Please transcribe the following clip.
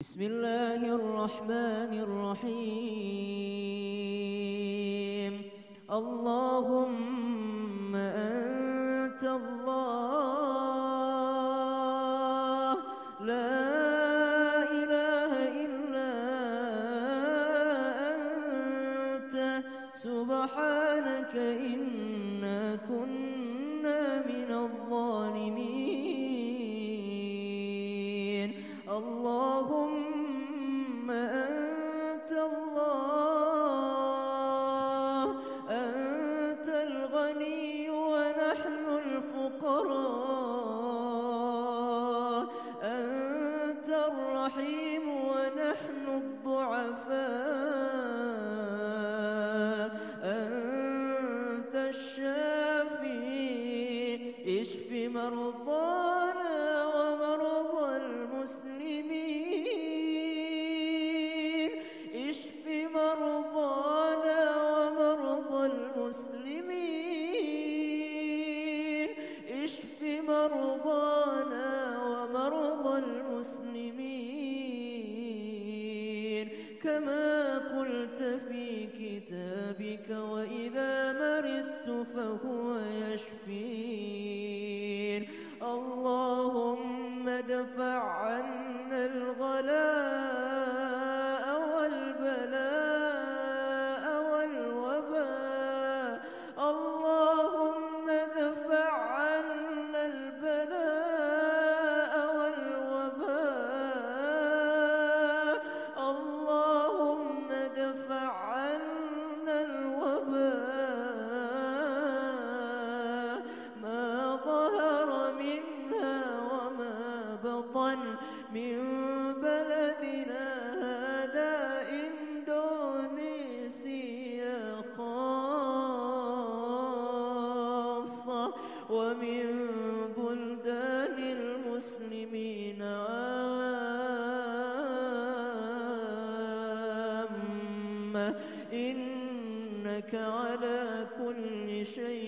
بسم الله الرحمن الرحيم. اللهم أنت الله. لا إله إلا أنت. سبحانك إنا كنا من الظالمين. اللهم الغني ونحن الفقراء. أنت الرحيم ونحن الضعفاء. أنت الشافي اشف مرضانا ومرضى المسلمين. المسلمين كما قلت في كتابك وإذا مرضت فهو يشفين. اللهم ادفع عنا الغلاء ومن بلدان المسلمين عامة. إنك على كل شيء